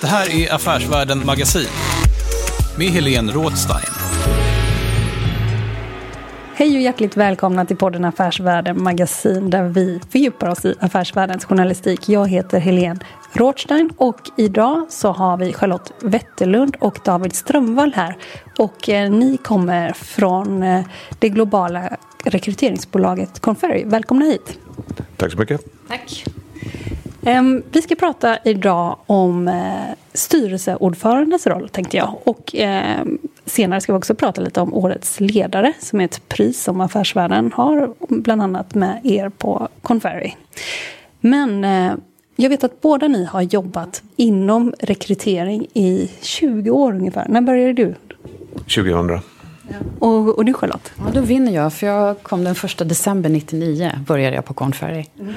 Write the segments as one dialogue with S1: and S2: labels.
S1: Det här är Affärsvärlden Magasin med Helene Rådstein.
S2: Hej och hjärtligt välkomna till podden Affärsvärlden Magasin där vi fördjupar oss i affärsvärldens journalistik. Jag heter Helene Rothstein och idag så har vi Charlotte Wetterlund och David Strömvall här. Och eh, ni kommer från eh, det globala rekryteringsbolaget Conferry. Välkomna hit.
S3: Tack så mycket.
S2: Tack. Ehm, vi ska prata idag om eh, styrelseordförandes roll, tänkte jag. Och eh, senare ska vi också prata lite om Årets ledare, som är ett pris som Affärsvärlden har, bland annat med er på Conferry. Men eh, jag vet att båda ni har jobbat inom rekrytering i 20 år ungefär. När började du?
S3: 2000.
S2: Och, och du Charlotte?
S4: Ja, då vinner jag, för jag kom den första december 99, började jag på Conferry.
S2: Mm.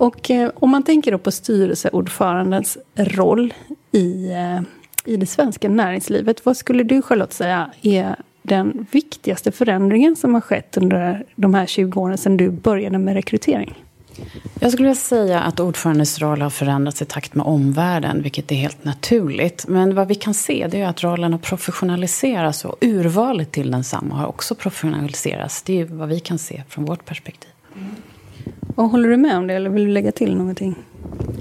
S2: Och eh, om man tänker då på styrelseordförandens roll i, eh, i det svenska näringslivet. Vad skulle du Charlotte säga är den viktigaste förändringen som har skett under de här 20 åren sedan du började med rekrytering?
S4: Jag skulle vilja säga att ordförandens roll har förändrats i takt med omvärlden, vilket är helt naturligt. Men vad vi kan se det är att rollen har professionaliserats och urvalet till densamma har också professionaliserats. Det är vad vi kan se från vårt perspektiv.
S2: Och håller du med om det eller vill du lägga till någonting?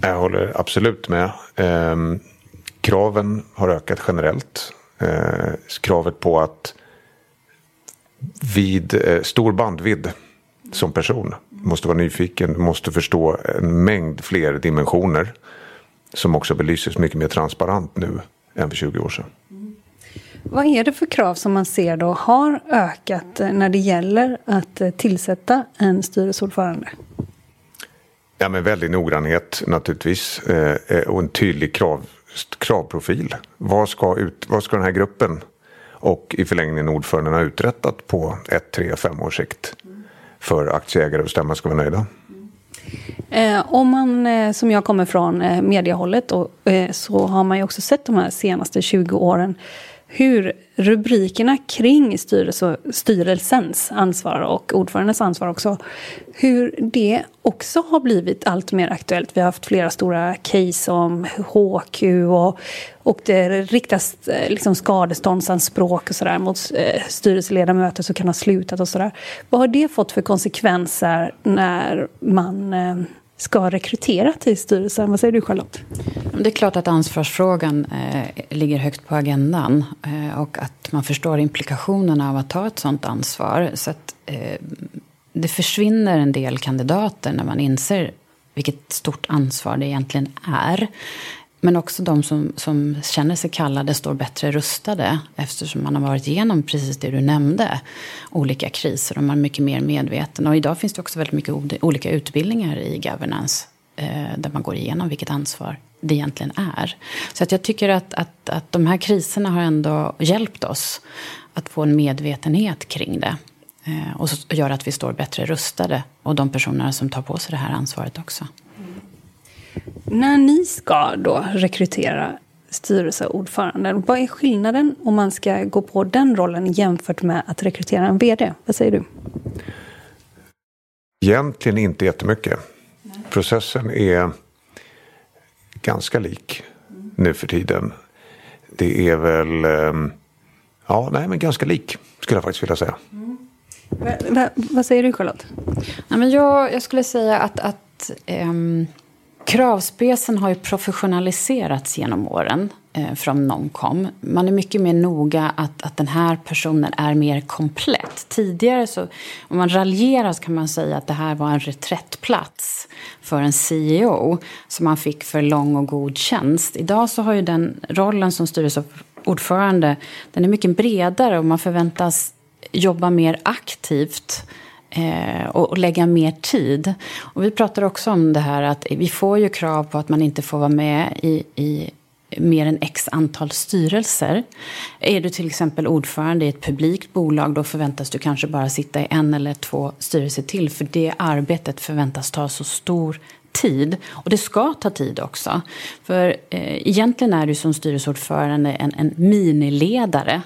S3: Jag håller absolut med. Eh, kraven har ökat generellt. Eh, kravet på att vid eh, stor bandvidd som person måste vara nyfiken, måste förstå en mängd fler dimensioner som också belyses mycket mer transparent nu än för 20 år sedan.
S2: Vad är det för krav som man ser då har ökat när det gäller att tillsätta en styrelseordförande?
S3: Ja, men väldig noggrannhet naturligtvis eh, och en tydlig krav, kravprofil. Vad ska, ut, vad ska den här gruppen och i förlängningen ordföranden ha uträttat på ett, tre, fem års sikt för aktieägare och stämma ska vara nöjda?
S2: Eh, om man, eh, som jag kommer från eh, mediehållet, eh, så har man ju också sett de här senaste 20 åren hur rubrikerna kring styrelse, styrelsens ansvar och ordförandens ansvar också, hur det också har blivit allt mer aktuellt. Vi har haft flera stora case om HQ och, och det riktas eh, liksom skadeståndsanspråk och sådär mot eh, styrelseledamöter som kan ha slutat och sådär. Vad har det fått för konsekvenser när man eh, ska rekrytera till styrelsen. Vad säger du Charlotte?
S4: Det är klart att ansvarsfrågan eh, ligger högt på agendan eh, och att man förstår implikationerna av att ta ett sådant ansvar. Så att, eh, det försvinner en del kandidater när man inser vilket stort ansvar det egentligen är. Men också de som, som känner sig kallade står bättre rustade eftersom man har varit igenom precis det du nämnde. Olika kriser och man är mycket mer medveten. Och idag finns det också väldigt mycket olika utbildningar i governance eh, där man går igenom vilket ansvar det egentligen är. Så att jag tycker att, att, att de här kriserna har ändå hjälpt oss att få en medvetenhet kring det. Eh, och gör att vi står bättre rustade. Och de personerna som tar på sig det här ansvaret också.
S2: När ni ska då rekrytera styrelseordföranden, vad är skillnaden om man ska gå på den rollen jämfört med att rekrytera en VD? Vad säger du?
S3: Egentligen inte jättemycket. Processen är ganska lik nu för tiden. Det är väl, ehm, ja nej men ganska lik skulle jag faktiskt vilja säga.
S2: Va, va, vad säger du Charlotte?
S4: Ja, men jag, jag skulle säga att, att um, kravspecen har ju professionaliserats genom åren eh, från Nomcom. Man är mycket mer noga att, att den här personen är mer komplett. Tidigare, så, om man raljerar, så kan man säga att det här var en reträttplats för en CEO som man fick för lång och god tjänst. Idag så har ju den rollen som styrelseordförande den är mycket bredare och man förväntas jobba mer aktivt eh, och, och, lägga mer tid. Och vi pratar också om det här att vi får ju krav på att man inte får vara med i, i mer än x antal styrelser. Är du till exempel ordförande i ett publikt bolag då förväntas du kanske bara sitta i en eller två styrelser till för det arbetet förväntas ta så stor tid. Och det ska ta tid också. För eh, egentligen är du som styrelseordförande en, en miniledare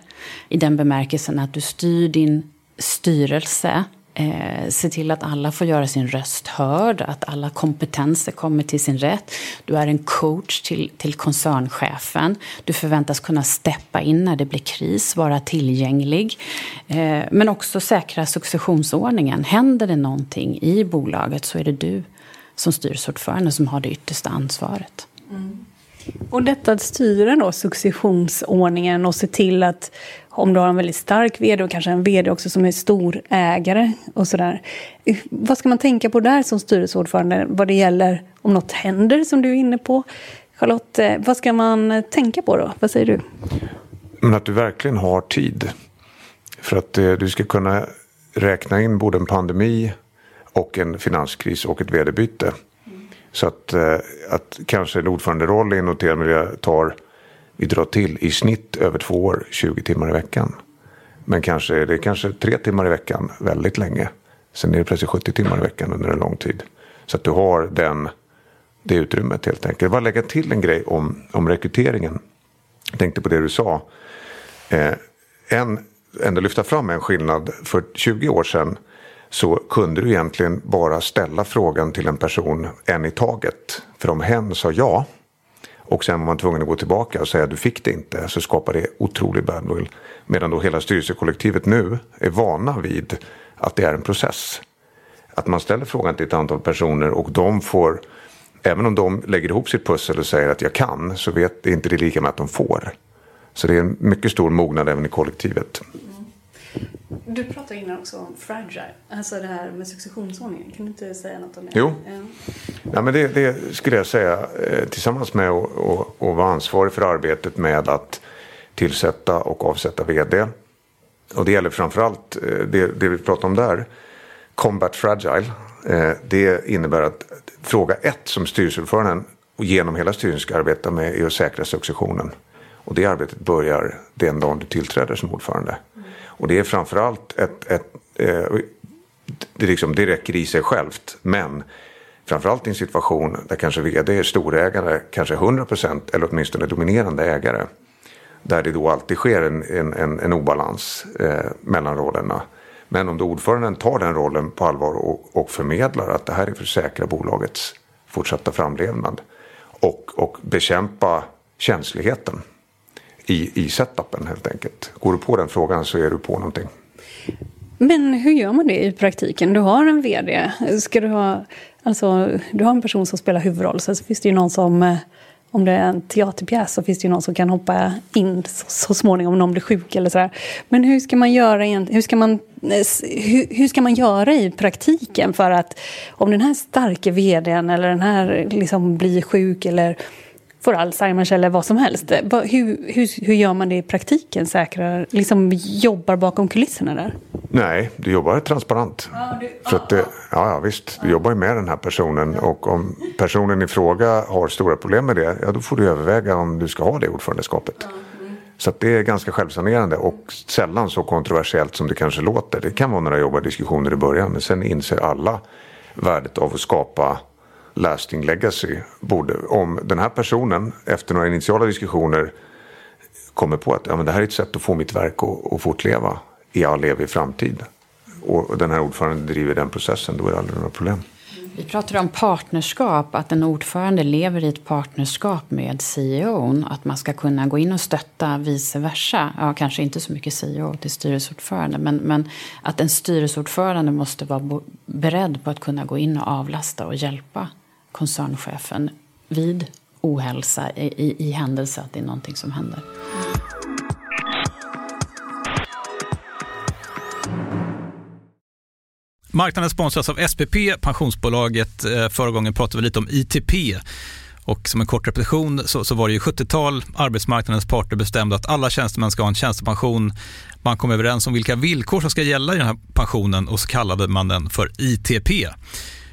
S4: i den bemärkelsen att du styr din styrelse Eh, se till att alla får göra sin röst hörd, att alla kompetenser kommer till sin rätt. Du är en coach till, till koncernchefen. Du förväntas kunna steppa in när det blir kris, vara tillgänglig. Eh, men också säkra successionsordningen. Händer det någonting i bolaget så är det du som styrelseordförande som har det yttersta ansvaret. Mm.
S2: Och detta att styra då successionsordningen och se till att om du har en väldigt stark vd och kanske en vd också som är stor ägare och sådär. Eh, vad ska man tänka på där som styrelseordförande vad det gäller om något händer som du är inne på? Charlotte, eh, vad ska man tänka på då? Vad säger du?
S3: Men att du verkligen har tid. För att eh, du ska kunna räkna in både en pandemi och en finanskris och ett vd-byte. Så att, eh, att kanske en ordföranderoll i en noterad miljö tar, vi drar till i snitt över två år, 20 timmar i veckan. Men kanske det är kanske tre timmar i veckan väldigt länge. Sen är det plötsligt 70 timmar i veckan under en lång tid. Så att du har den, det utrymmet helt enkelt. Jag vill bara lägga till en grej om, om rekryteringen. Jag tänkte på det du sa. Eh, en, ändå lyfta fram en skillnad. För 20 år sedan så kunde du egentligen bara ställa frågan till en person en i taget. För om hen sa ja och sen var man tvungen att gå tillbaka och säga du fick det inte så skapar det otrolig badwill. Medan då hela styrelsekollektivet nu är vana vid att det är en process. Att man ställer frågan till ett antal personer och de får, även om de lägger ihop sitt pussel och säger att jag kan, så vet inte det lika med att de får. Så det är en mycket stor mognad även i kollektivet.
S2: Du pratade innan också om fragile, alltså det här med successionsordningen. Kan du inte säga något om det?
S3: Jo, ja. ja men det, det, skulle jag säga eh, tillsammans med att vara ansvarig för arbetet med att tillsätta och avsätta vd. Och det gäller framförallt eh, det, det vi pratar om där, combat fragile. Eh, det innebär att fråga ett som styrelseordföranden och genom hela styrelsen ska arbeta med är att säkra successionen. Och det arbetet börjar den dagen du tillträder som ordförande. Och det är framförallt ett, ett eh, det, liksom, det räcker i sig självt. Men framförallt i en situation där kanske vd är storägare, kanske 100% eller åtminstone dominerande ägare. Där det då alltid sker en, en, en, en obalans eh, mellan rollerna. Men om då ordföranden tar den rollen på allvar och, och förmedlar att det här är för att säkra bolagets fortsatta framlevnad. Och, och bekämpa känsligheten i, i setupen helt enkelt. Går du på den frågan så är du på någonting.
S2: Men hur gör man det i praktiken? Du har en vd. Ska du, ha, alltså, du har en person som spelar huvudroll. Sen så finns det ju någon som, eh, om det är en teaterpjäs, så finns det ju någon som kan hoppa in så, så småningom om någon blir sjuk eller sådär. Men hur ska man göra hur ska man, eh, hur, hur, ska man göra i praktiken för att om den här starka vdn eller den här liksom blir sjuk eller får Alzheimers eller vad som helst. Hur, hur, hur gör man det i praktiken? Säkrar, liksom jobbar bakom kulisserna där?
S3: Nej, du jobbar transparent. Ja, du, att det, ja, ja, visst. Du jobbar ju med den här personen och om personen i fråga har stora problem med det, ja då får du överväga om du ska ha det ordförandeskapet. Mm. Så att det är ganska självsanerande och sällan så kontroversiellt som det kanske låter. Det kan vara några jobbiga diskussioner i början men sen inser alla värdet av att skapa lasting legacy. Borde, om den här personen efter några initiala diskussioner kommer på att ja, men det här är ett sätt att få mitt verk att, att fortleva i all evig framtid. Och den här ordföranden driver den processen, då är det aldrig några problem.
S4: Vi pratar om partnerskap, att en ordförande lever i ett partnerskap med CEO. Att man ska kunna gå in och stötta vice versa. Ja, kanske inte så mycket CEO till styrelseordförande. Men, men att en styrelseordförande måste vara beredd på att kunna gå in och avlasta och hjälpa koncernchefen vid ohälsa i, i, i händelse att det är någonting som händer.
S1: Marknaden sponsras av SPP, pensionsbolaget. Eh, förra gången pratade vi lite om ITP. Och som en kort repetition så, så var det ju 70-tal, arbetsmarknadens parter bestämde att alla tjänstemän ska ha en tjänstepension. Man kom överens om vilka villkor som ska gälla i den här pensionen och så kallade man den för ITP.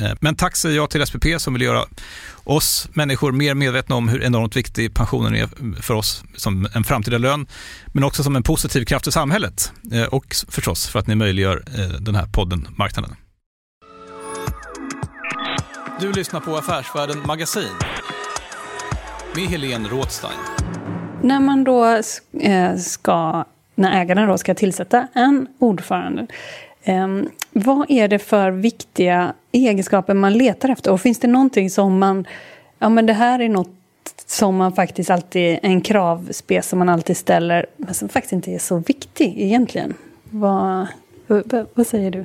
S1: Eh, men tack säger jag till SPP som vill göra oss människor mer medvetna om hur enormt viktig pensionen är för oss som en framtida lön, men också som en positiv kraft i samhället eh, och förstås för att ni möjliggör eh, den här podden Marknaden. Du lyssnar på Affärsvärlden Magasin med Helene Rådstein.
S2: När man då ska, när ägarna då ska tillsätta en ordförande, Ehm, vad är det för viktiga egenskaper man letar efter? Och finns det någonting som man... Ja, men det här är något som man faktiskt alltid... En kravspec som man alltid ställer, men som faktiskt inte är så viktig egentligen. Vad, vad, vad säger du?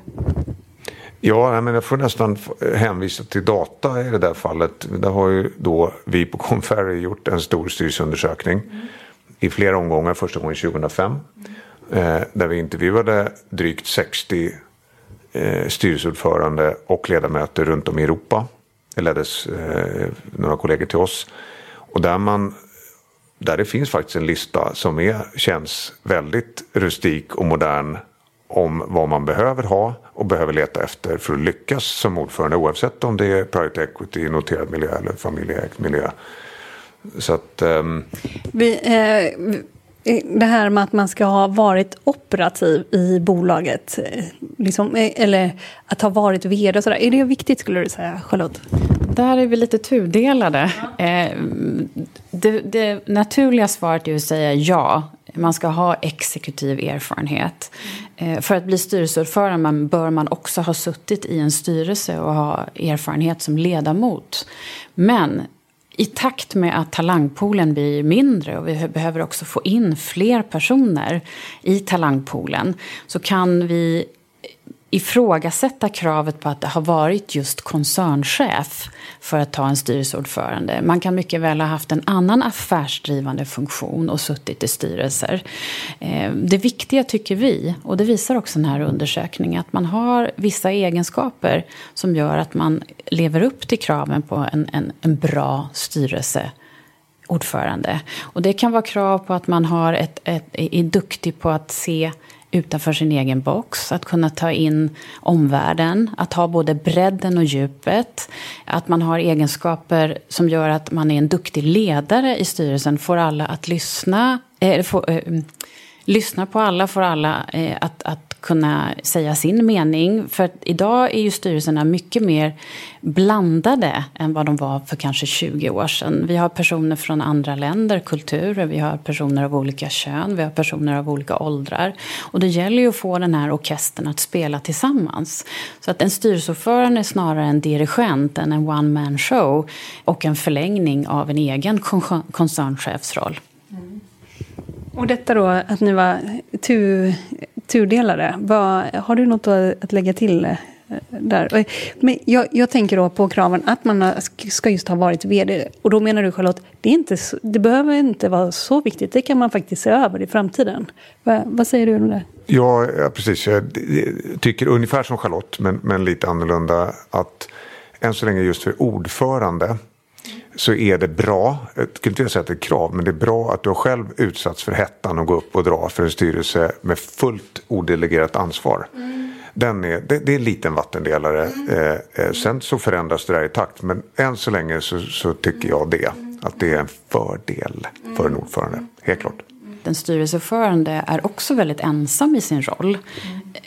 S3: Ja, men jag får nästan hänvisa till data i det där fallet. Där har ju då vi på Conferry gjort en stor styrelseundersökning mm. i flera omgångar. Första gången 2005. Mm. Eh, där vi intervjuade drygt 60 eh, styrelseordförande och ledamöter runt om i Europa. Det leddes eh, några kollegor till oss. Och där, man, där det finns faktiskt en lista som är, känns väldigt rustik och modern om vad man behöver ha och behöver leta efter för att lyckas som ordförande oavsett om det är private equity, noterad miljö eller familjeägd miljö. Så att, um...
S2: vi, eh, det här med att man ska ha varit operativ i bolaget, eh, liksom, eh, eller att ha varit vd och sådär. Är det viktigt skulle du säga, Charlotte?
S4: Där är vi lite tudelade. Ja. Eh, det, det, naturliga svaret är att säga ja. Man ska ha exekutiv erfarenhet. För att bli styrelseordförande bör man också ha suttit i en styrelse och ha erfarenhet som ledamot. Men i takt med att talangpoolen blir mindre och vi behöver också få in fler personer i talangpoolen så kan vi ifrågasätta kravet på att det har varit just koncernchef för att ta en styrelseordförande. Man kan mycket väl ha haft en annan affärsdrivande funktion och suttit i styrelser. Eh, det viktiga tycker vi, och det visar också den här undersökningen, att man har vissa egenskaper som gör att man lever upp till kraven på en, en, en bra styrelseordförande. Och det kan vara krav på att man har ett, ett, är duktig på att se utanför sin egen box, att kunna ta in omvärlden, att ha både bredden och djupet, att man har egenskaper som gör att man är en duktig ledare i styrelsen, får alla att lyssna, eh, få, eh, mm, lyssna på alla, får alla eh, att, att kunna säga sin mening. För idag är ju styrelserna mycket mer blandade än vad de var för kanske 20 år sedan. Vi har personer från andra länder, kulturer, vi har personer av olika kön, vi har personer av olika åldrar. Och det gäller ju att få den här orkestern att spela tillsammans. Så att en styrelseordförande är snarare en dirigent än en one man show och en förlängning av en egen koncernchefsroll.
S2: Och detta då, att ni var tu, tudelade. Vad, har du något att lägga till eh, där? Men jag, jag, tänker då på kraven att man ska just ha varit vd. Och då menar du Charlotte, det, är inte, det behöver inte vara så viktigt. Det kan man faktiskt se över i framtiden. Vad, vad säger du om det?
S3: Ja, ja, precis. Jag tycker ungefär som Charlotte, men, men lite annorlunda. Att än så länge just för ordförande så är det bra, jag skulle inte säga att det är krav, men det är bra att du har själv utsatts för hettan och gå upp och dra för en styrelse med fullt odelegerat ansvar. Mm. Den är, det, det, är en liten vattendelare. Mm. Eh, eh, sen så förändras det där i takt, men än så länge så, så tycker jag det. Att det är en fördel för en ordförande, helt klart
S4: en styrelseordförande är också väldigt ensam i sin roll.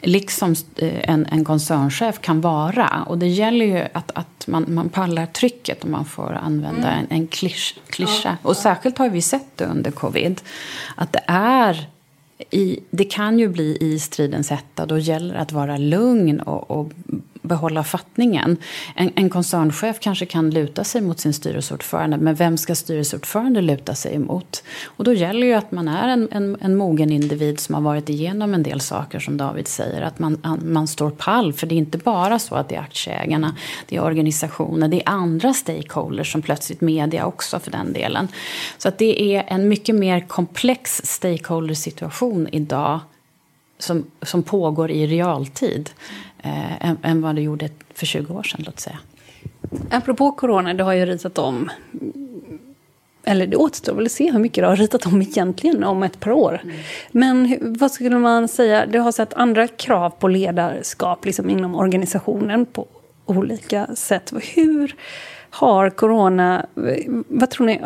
S4: Liksom eh, en, en koncernchef kan vara. Och det gäller ju att, att man, man pallar trycket om man får använda mm. en, en klyscha. Ja. Och särskilt har vi sett det under covid. Att det är i, det kan ju bli i stridens hetta. Då gäller det att vara lugn och, och behålla fattningen. En, en koncernchef kanske kan luta sig mot sin styrelseordförande men vem ska styrelseordförande luta sig emot? Och då gäller ju att man är en, en, en mogen individ som har varit igenom en del saker som David säger. Att man, man står pall för det är inte bara så att det är aktieägarna, det är organisationer, det är andra stakeholders som plötsligt media också för den delen. Så att det är en mycket mer komplex stakeholder-situation idag som, som pågår i realtid eh, än, än, vad det gjorde för 20 år sedan, låt säga.
S2: Apropå corona, det har ju ritat om eller det återstår väl att se hur mycket det har ritat om egentligen om ett par år. Mm. Men vad skulle man säga, det har sett andra krav på ledarskap liksom inom organisationen på olika sätt. Hur har corona, vad tror ni,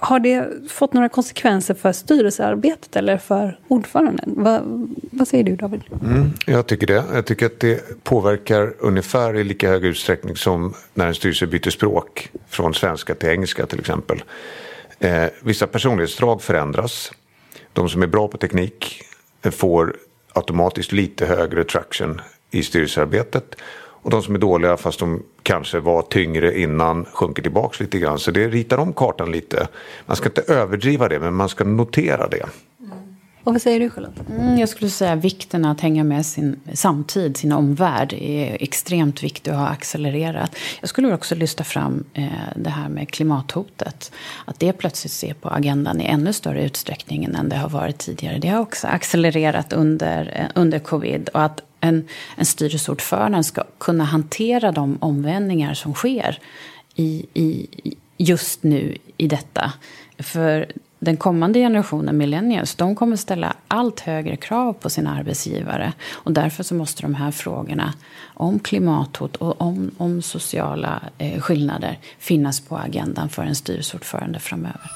S2: har det fått några konsekvenser för styrelsearbetet eller för ordföranden? Va, vad säger du David?
S3: Mm, jag tycker det. Jag tycker att det påverkar ungefär i lika hög utsträckning som när en styrelse byter språk från svenska till engelska till exempel. Eh, vissa personlighetsdrag förändras. De som är bra på teknik får automatiskt lite högre traction i styrelsearbetet och de som är dåliga fast de kanske var tyngre innan sjunker tillbaks lite grann. Så det ritar om kartan lite. Man ska inte överdriva det men man ska notera det.
S2: Mm. Och vad säger du Charlotte?
S4: Mm, jag skulle säga vikten att hänga med sin samtid, sin omvärld är extremt viktig och har accelererat. Jag skulle också lyfta fram eh, det här med klimathotet. Att det plötsligt ser på agendan i ännu större utsträckning än det har varit tidigare. Det har också accelererat under, eh, under covid. Och att en, en styrelseordförande ska kunna hantera de omvändningar som sker i, i, just nu i detta. För den kommande generationen millennials, de kommer ställa allt högre krav på sina arbetsgivare. Och därför så måste de här frågorna om klimathot och om, om sociala eh, skillnader finnas på agendan för en styrelseordförande framöver.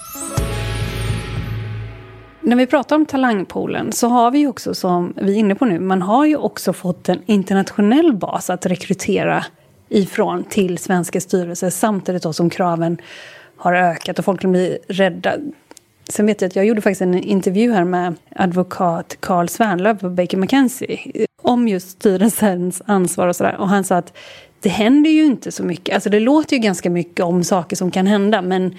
S2: När vi pratar om talangpoolen så har vi också, som vi är inne på nu, man har ju också fått en internationell bas att rekrytera ifrån till svenska styrelser samtidigt då som kraven har ökat och folk blir rädda. Sen vet jag att jag gjorde faktiskt en intervju här med advokat Carl Svärnlöv på Baker McKenzie om just styrelsens ansvar och sådär. Och han sa att det händer ju inte så mycket. Alltså det låter ju ganska mycket om saker som kan hända men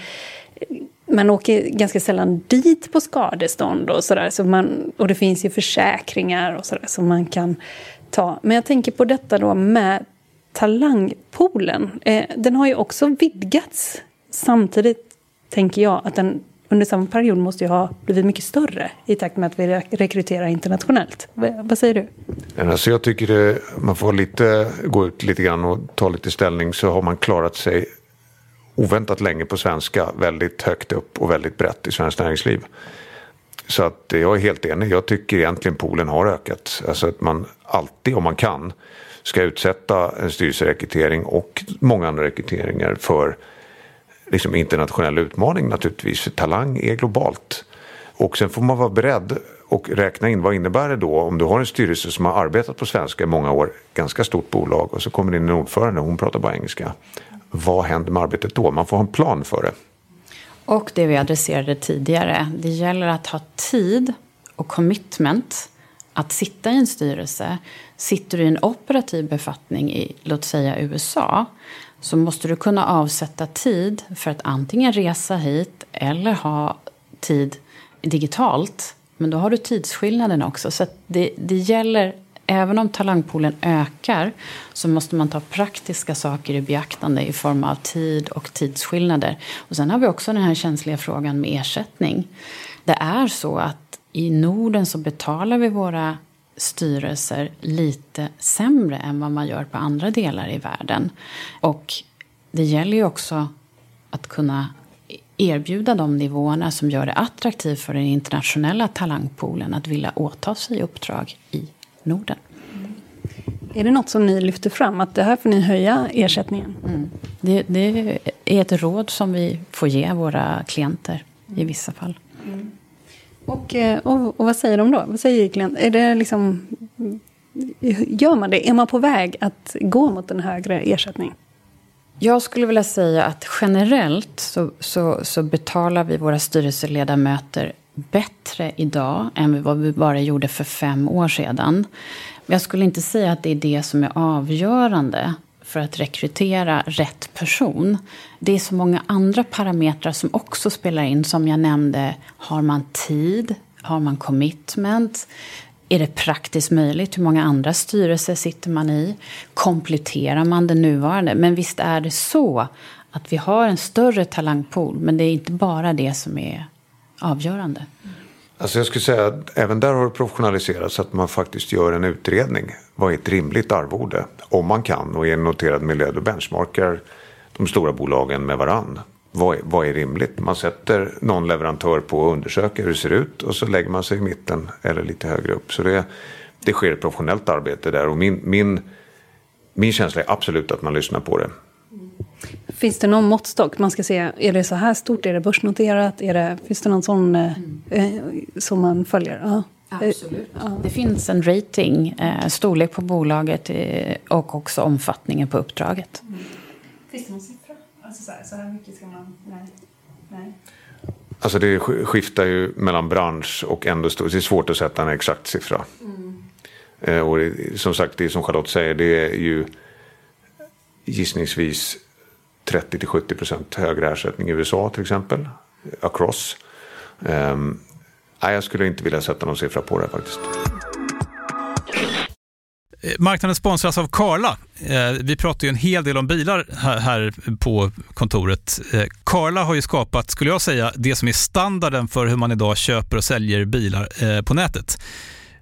S2: man åker ganska sällan dit på skadestånd och sådär. Så man, och det finns ju försäkringar och sådär som man kan ta. Men jag tänker på detta då med talangpoolen. Eh, den har ju också vidgats. Samtidigt tänker jag att den under samma period måste ju ha blivit mycket större i takt med att vi rekryterar internationellt. Vad säger du?
S3: Alltså jag tycker det, man får lite, gå ut lite grann och ta lite ställning så har man klarat sig oväntat länge på svenska väldigt högt upp och väldigt brett i svenskt näringsliv. Så att jag är helt enig. Jag tycker egentligen poolen har ökat. Alltså att man alltid, om man kan, ska utsätta en styrelserekrytering och många andra rekryteringar för liksom internationell utmaning naturligtvis. För talang är globalt. Och sen får man vara beredd och räkna in vad innebär det då om du har en styrelse som har arbetat på svenska i många år, ganska stort bolag och så kommer det in en ordförande och hon pratar bara engelska. Vad händer med arbetet då? Man får ha en plan för det.
S4: Och det vi adresserade tidigare, det gäller att ha tid och commitment att sitta i en styrelse. Sitter du i en operativ befattning i, låt säga USA, så måste du kunna avsätta tid för att antingen resa hit eller ha tid digitalt. Men då har du tidsskillnaden också. Så det, det gäller, även om talangpoolen ökar, så måste man ta praktiska saker i beaktande i form av tid och tidsskillnader. Och sen har vi också den här känsliga frågan med ersättning. Det är så att i Norden så betalar vi våra styrelser lite sämre än vad man gör på andra delar i världen. Och det gäller ju också att kunna erbjuda de nivåerna som gör det attraktivt för den internationella talangpoolen att vilja åta sig uppdrag i Norden.
S2: Är det något som ni lyfter fram, att det här får ni höja ersättningen?
S4: Mm. Det, det, är ett råd som vi får ge våra klienter i vissa fall. Mm.
S2: Och, eh, och, och, vad säger de då? Vad säger klienten? Är det liksom, gör man det? Är man på väg att gå mot en högre ersättning?
S4: Jag skulle vilja säga att generellt så, så, så betalar vi våra styrelseledamöter bättre idag än vad vi bara gjorde för fem år sedan. Men jag skulle inte säga att det är det som är avgörande för att rekrytera rätt person. Det är så många andra parametrar som också spelar in. Som jag nämnde, har man tid? Har man commitment? Är det praktiskt möjligt? Hur många andra styrelser sitter man i? Kompletterar man den nuvarande? Men visst är det så att vi har en större talangpool. Men det är inte bara det som är avgörande.
S3: Alltså jag skulle säga att även där har det professionaliserats att man faktiskt gör en utredning. Vad är ett rimligt arvode? Om man kan och är en noterad miljö då benchmarkar de stora bolagen med varann. Vad är, vad är rimligt? Man sätter någon leverantör på och undersöker hur det ser ut och så lägger man sig i mitten eller lite högre upp. Så det, det sker ett professionellt arbete där och min, min, min känsla är absolut att man lyssnar på det.
S2: Finns det någon måttstock man ska se? Är det så här stort? Är det börsnoterat? Är det, finns det någon sån mm. eh, som man följer? Ja.
S4: Absolut. Ja. Det finns en rating, eh, storlek på bolaget eh, och också omfattningen på uppdraget. Mm.
S2: Finns det någon siffra? Alltså så här, så här mycket ska man... Nej. Nej.
S3: Alltså det skiftar ju mellan bransch och ändå stort. Det är svårt att sätta en exakt siffra. Mm. Eh, och det, som sagt, det som Charlotte säger, det är ju gissningsvis 30 70 procent högre ersättning i USA till exempel. Across. Um, nej, jag skulle inte vilja sätta någon siffra på det faktiskt.
S1: Eh, marknaden sponsras av Karla. Eh, vi pratar ju en hel del om bilar här på kontoret. Eh, Karla har ju skapat, skulle jag säga, det som är standarden för hur man idag köper och säljer bilar på nätet.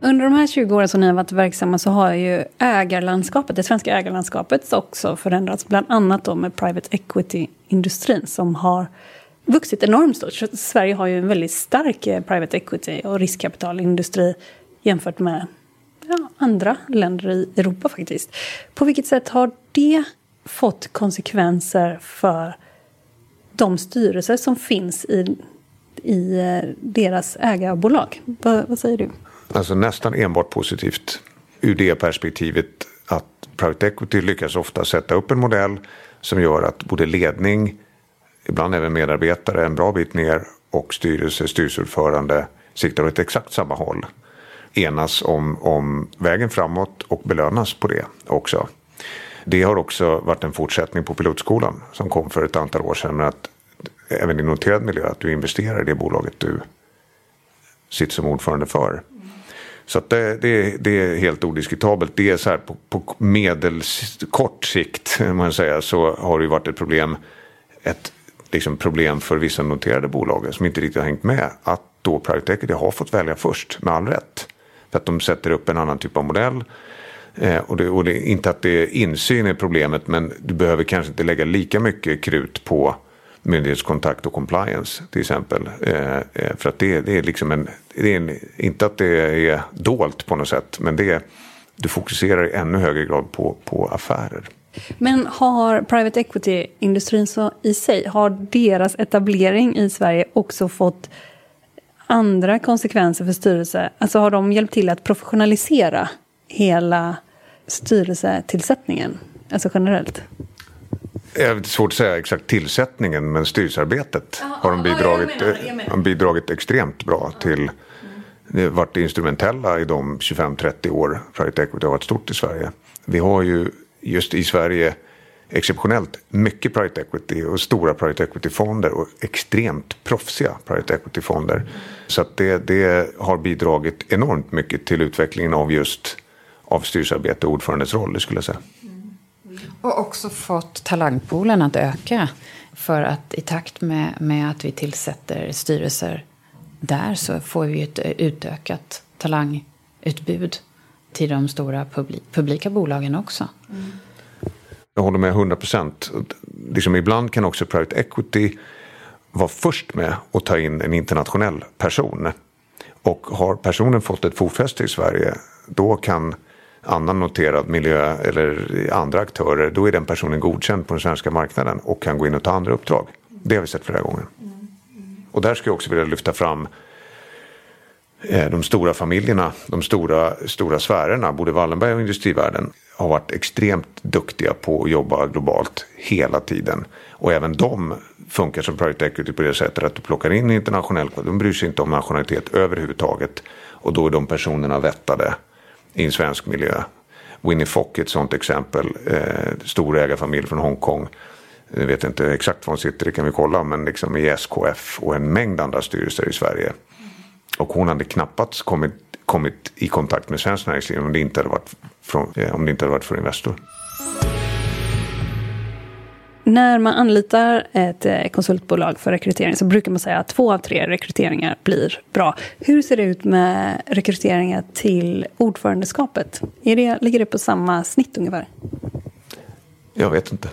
S2: Under de här 20 åren som ni har varit verksamma så har ju ägarlandskapet, det svenska ägarlandskapet också förändrats. Bland annat då med private equity-industrin som har vuxit enormt stort. Sverige har ju en väldigt stark eh, private equity och riskkapitalindustri jämfört med ja, andra länder i Europa faktiskt. På vilket sätt har det fått konsekvenser för de styrelser som finns i, i eh, deras ägarbolag? Vad, vad säger du?
S3: Alltså nästan enbart positivt ur det perspektivet att private equity lyckas ofta sätta upp en modell som gör att både ledning, ibland även medarbetare en bra bit ner och styrelse, styrelseordförande siktar åt exakt samma håll. Enas om, om vägen framåt och belönas på det också. Det har också varit en fortsättning på pilotskolan som kom för ett antal år sedan. Men att även i noterad miljö att du investerar i det bolaget du sitter som ordförande för. Så det, det, det, är helt odiskutabelt. Det är så här på, på medelkort sikt man säger, så har det ju varit ett problem. Ett liksom problem för vissa noterade bolag som inte riktigt har hängt med. Att då private equity har fått välja först med all rätt. För att de sätter upp en annan typ av modell. Eh, och, det, och det, inte att det är insyn är problemet men du behöver kanske inte lägga lika mycket krut på myndighetskontakt och compliance till exempel. Eh, eh, för att det, det är liksom en, det är en, inte att det är dolt på något sätt, men det du fokuserar i ännu högre grad på, på affärer.
S2: Men har private equity-industrin i sig, har deras etablering i Sverige också fått andra konsekvenser för styrelse? Alltså har de hjälpt till att professionalisera hela styrelsetillsättningen? Alltså generellt?
S3: Det är svårt att säga exakt tillsättningen men styrelsearbetet Aha, har de bidragit, ja, jag menar, jag menar. bidragit extremt bra till. Det har varit instrumentella i de 25-30 år Private Equity har varit stort i Sverige. Vi har ju just i Sverige exceptionellt mycket private equity och stora private equity-fonder och extremt proffsiga private equity-fonder. Mm. Så att det, det har bidragit enormt mycket till utvecklingen av just av styrelsearbete och ordförandes roll, skulle jag säga.
S4: Och också fått talangpoolen att öka. För att i takt med, med att vi tillsätter styrelser där så får vi ett eh, utökat talangutbud till de stora publi publika bolagen också. Mm.
S3: Jag håller med 100 procent. Liksom ibland kan också private equity vara först med att ta in en internationell person. Och har personen fått ett fotfäste i Sverige då kan annan noterad miljö eller andra aktörer, då är den personen godkänd på den svenska marknaden och kan gå in och ta andra uppdrag. Det har vi sett flera gånger. Och där skulle jag också vilja lyfta fram eh, de stora familjerna, de stora, stora sfärerna, både Wallenberg och industrivärlden har varit extremt duktiga på att jobba globalt hela tiden. Och även de funkar som private equity på det sättet att du plockar in internationell De bryr sig inte om nationalitet överhuvudtaget. Och då är de personerna vettade i en svensk miljö. Winnie Fock är ett sådant exempel. Eh, stor ägarfamilj från Hongkong. Jag vet inte exakt var hon sitter, det kan vi kolla. Men liksom i SKF och en mängd andra styrelser i Sverige. Och hon hade knappast kommit, kommit i kontakt med svenskt näringsliv om det inte hade varit, från, eh, om det inte hade varit för Investor.
S2: När man anlitar ett eh, konsultbolag för rekrytering så brukar man säga att två av tre rekryteringar blir bra. Hur ser det ut med rekryteringar till ordförandeskapet? Är det, ligger det på samma snitt ungefär?
S3: Jag vet inte.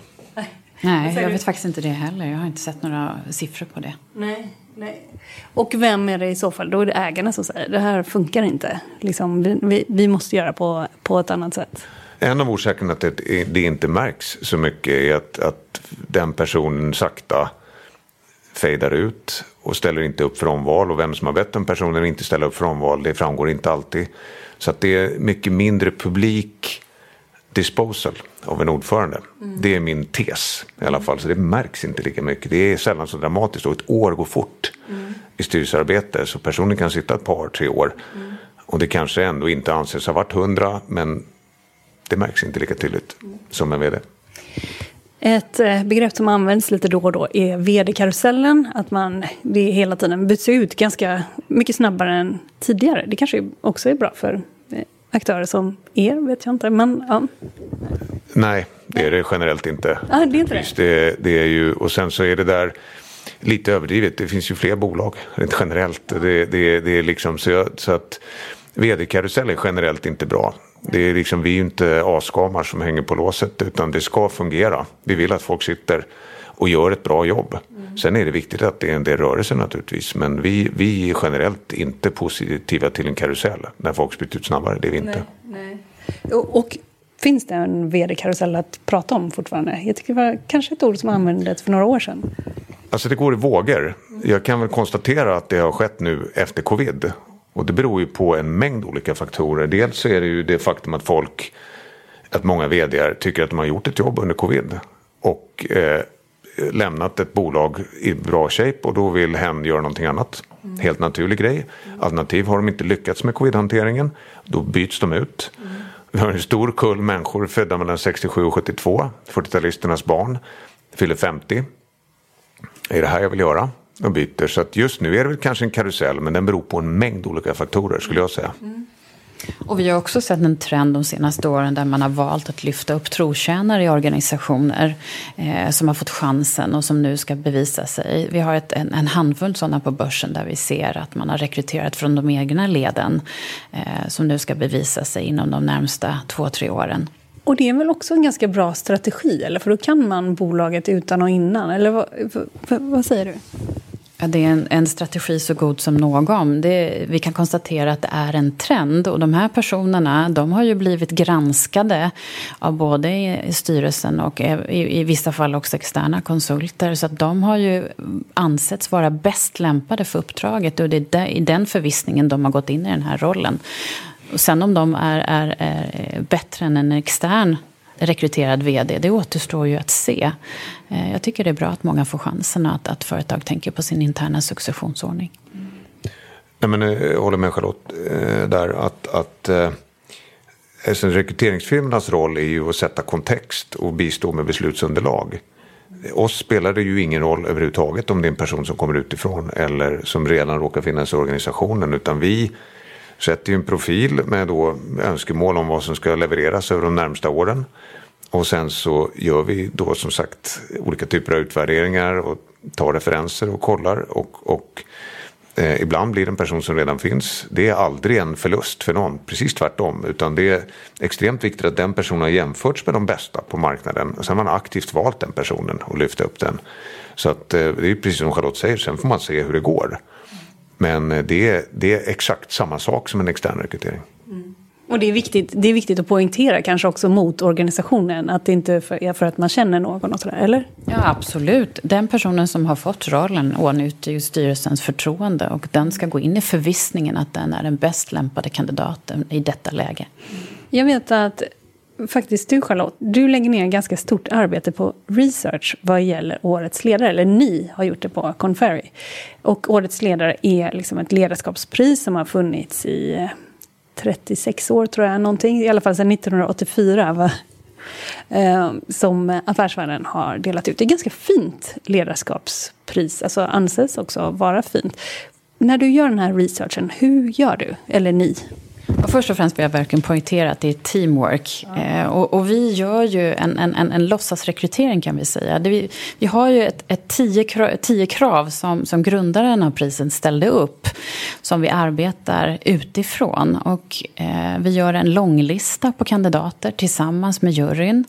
S4: Nej, jag vet faktiskt inte det heller. Jag har inte sett några siffror på det.
S2: Nej, nej. Och vem är det i så fall? Då är det ägarna som säger det här funkar inte. Liksom, vi, vi, vi måste göra på, på ett annat sätt.
S3: En av orsakerna till att det inte märks så mycket är att, att den personen sakta fejdar ut och ställer inte upp för omval. Och vem som har bett den personen inte ställa upp för omval det framgår inte alltid. Så att det är mycket mindre publik disposal av en ordförande. Mm. Det är min tes i alla fall. Så det märks inte lika mycket. Det är sällan så dramatiskt och ett år går fort mm. i styrelsearbete. Så personen kan sitta ett par, tre år. Mm. Och det kanske ändå inte anses ha varit hundra men det märks inte lika tydligt som en vd.
S2: Ett eh, begrepp som används lite då och då är vd-karusellen. Att man det hela tiden byts ut ganska mycket snabbare än tidigare. Det kanske också är bra för eh, aktörer som er, vet jag inte. Men, ja.
S3: Nej, det är det generellt inte.
S2: Ah, det är inte det.
S3: det. Det är ju, och sen så är det där lite överdrivet. Det finns ju fler bolag rent generellt. Det, det, det är liksom så, så att vd-karusell är generellt inte bra. Det är liksom, vi är ju inte asgamar som hänger på låset utan det ska fungera. Vi vill att folk sitter och gör ett bra jobb. Mm. Sen är det viktigt att det är en del rörelse naturligtvis. Men vi, vi är generellt inte positiva till en karusell när folk byter ut snabbare. Det är vi inte.
S2: Nej, nej. Och, och finns det en vd-karusell att prata om fortfarande? Jag tycker det var kanske ett ord som användes för några år sedan.
S3: Alltså det går i vågor. Jag kan väl konstatera att det har skett nu efter covid. Och det beror ju på en mängd olika faktorer. Dels så är det ju det faktum att folk, att många vd tycker att de har gjort ett jobb under covid. Och eh, lämnat ett bolag i bra shape och då vill hen göra någonting annat. Mm. Helt naturlig grej. Alternativ har de inte lyckats med covid-hanteringen. Då byts de ut. Mm. Vi har en stor kull människor födda mellan 67 och 72. 40-talisternas barn fyller 50. Är det här jag vill göra? Och byter. Så att just nu är det väl kanske en karusell men den beror på en mängd olika faktorer skulle jag säga. Mm.
S4: Och vi har också sett en trend de senaste åren där man har valt att lyfta upp trotjänare i organisationer eh, som har fått chansen och som nu ska bevisa sig. Vi har ett, en, en handfull sådana på börsen där vi ser att man har rekryterat från de egna leden eh, som nu ska bevisa sig inom de närmsta två, tre åren.
S2: Och det är väl också en ganska bra strategi, eller? För då kan man bolaget utan och innan, eller vad, vad säger du?
S4: Ja, det är en, en, strategi så god som någon. Det, vi kan konstatera att det är en trend. Och de här personerna de har ju blivit granskade av både i, styrelsen och i, i, vissa fall också externa konsulter. Så att de har ju ansetts vara bäst lämpade för uppdraget. Och det är i den förvissningen de har gått in i den här rollen. Och sen om de är, är, är bättre än en extern rekryterad vd, det återstår ju att se. Eh, jag tycker det är bra att många får chansen att, att företag tänker på sin interna successionsordning. Mm.
S3: Nej, men, eh, jag håller med Charlotte eh, där. att, att alltså, Rekryteringsfirmornas roll är ju att sätta kontext och bistå med beslutsunderlag. Oss spelar det ju ingen roll överhuvudtaget om det är en person som kommer utifrån eller som redan råkar finnas i organisationen. Utan vi sätter ju en profil med då önskemål om vad som ska levereras över de närmsta åren. Och sen så gör vi då som sagt olika typer av utvärderingar och tar referenser och kollar. Och, och eh, ibland blir det en person som redan finns. Det är aldrig en förlust för någon, precis tvärtom. Utan det är extremt viktigt att den personen har jämförts med de bästa på marknaden. Och sen har man aktivt valt den personen och lyft upp den. Så att, eh, det är precis som Charlotte säger, sen får man se hur det går. Men eh, det är, det är exakt samma sak som en extern rekrytering.
S2: Mm. Och det är, viktigt, det är viktigt att poängtera kanske också mot organisationen, att det inte är för att man känner någon och sådär, eller?
S4: Ja, absolut. Den personen som har fått rollen åtnjuter ju styrelsens förtroende och den ska gå in i förvissningen att den är den bäst lämpade kandidaten i detta läge.
S2: Jag vet att faktiskt du Charlotte, du lägger ner ganska stort arbete på research vad gäller årets ledare. Eller ni har gjort det på Conferry. Och årets ledare är liksom ett ledarskapspris som har funnits i eh, 36 år tror jag, någonting. I alla fall sedan 1984. Va? Eh, som Affärsvärlden har delat ut. Det är ett ganska fint ledarskapspris, alltså anses också vara fint. När du gör den här researchen, hur gör du? Eller ni?
S4: Och först och främst vill jag verkligen poängtera att det är teamwork. Ja. Eh, och, och, vi gör ju en, en, en, en låtsasrekrytering kan vi säga. Det vi, vi har ju ett, ett tio, krav, tio krav som, som grundaren av prisen ställde upp. Som vi arbetar utifrån. Och eh, vi gör en långlista på kandidater tillsammans med juryn.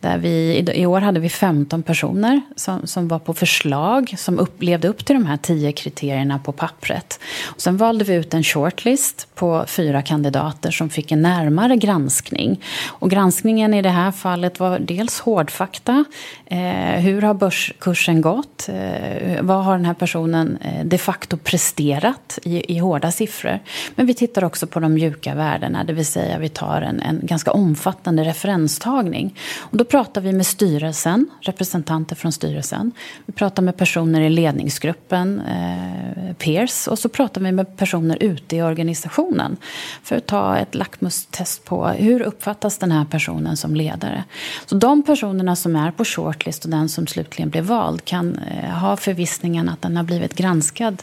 S4: Där vi, i, I år hade vi 15 personer som, som var på förslag. Som upp, levde upp till de här tio kriterierna på pappret. Och sen valde vi ut en shortlist på fyra kandidater kandidater som fick en närmare granskning. Och granskningen i det här fallet var dels hårdfakta. Eh, hur har börskursen gått? Eh, vad har den här personen eh, de facto presterat i, i hårda siffror? Men vi tittar också på de mjuka värdena, det vill säga vi tar en, en ganska omfattande referenstagning. Och då pratar vi med styrelsen, representanter från styrelsen. Vi pratar med personer i ledningsgruppen, eh, peers, och så pratar vi med personer ute i organisationen för att ta ett lackmustest på hur uppfattas den här personen som ledare. Så de personerna som är på shortlist och den som slutligen blir vald kan eh, ha förvissningen att den har blivit granskad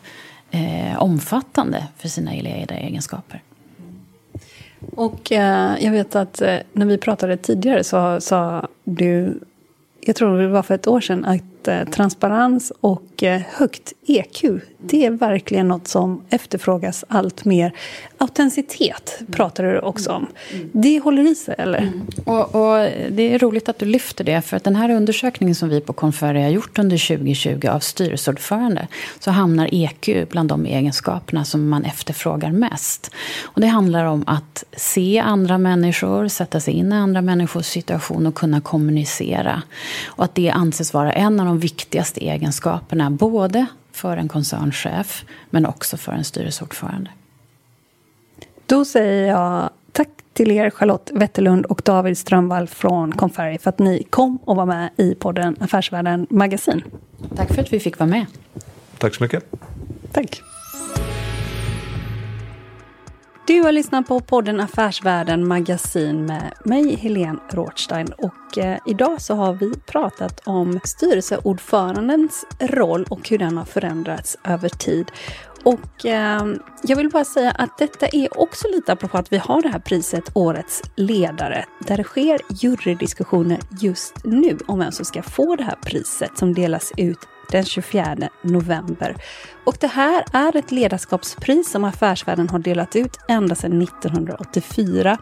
S4: eh, omfattande för sina ledaregenskaper.
S2: Och eh, jag vet att eh, när vi pratade tidigare så sa du, jag tror det var för ett år sedan, att att eh, transparens och eh, högt EQ, det är verkligen något som efterfrågas allt mer. Autenticitet pratar du också om. Det håller i sig, eller? Mm.
S4: Och, och, det är roligt att du lyfter det, för att den här undersökningen som vi på Conferia har gjort under 2020 av styrelseordförande, så hamnar EQ bland de egenskaperna som man efterfrågar mest. Och det handlar om att se andra människor, sätta sig in i andra människors situation och kunna kommunicera. Och att det anses vara en av de viktigaste egenskaperna, både för en koncernchef men också för en styrelseordförande.
S2: Då säger jag tack till er Charlotte Wetterlund och David Strömvall från Conferi för att ni kom och var med i podden Affärsvärlden Magasin.
S4: Tack för att vi fick vara med.
S3: Tack så mycket.
S2: Tack. Du har lyssnat på podden Affärsvärlden Magasin med mig, Helene Rothstein. Och eh, idag så har vi pratat om styrelseordförandens roll och hur den har förändrats över tid. Och eh, jag vill bara säga att detta är också lite apropå att vi har det här priset Årets ledare, där det sker jurydiskussioner just nu om vem som ska få det här priset som delas ut den 24 november. Och det här är ett ledarskapspris som Affärsvärlden har delat ut ända sedan 1984.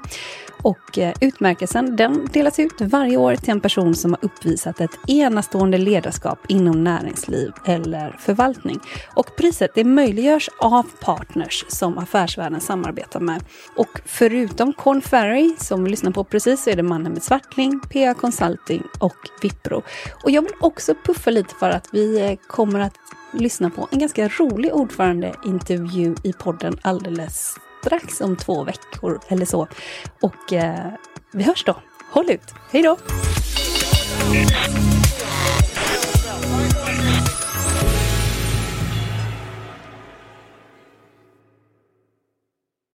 S2: Och eh, utmärkelsen den delas ut varje år till en person som har uppvisat ett enastående ledarskap inom näringsliv eller förvaltning. Och priset det möjliggörs av partners som Affärsvärlden samarbetar med. Och förutom Corn Ferry, som vi lyssnar på precis, så är det Mannen med Svartling, PA Consulting och Vipro. Och jag vill också puffa lite för att vi vi kommer att lyssna på en ganska rolig ordförandeintervju i podden alldeles strax om två veckor eller så. Och eh, vi hörs då. Håll ut. Hej då!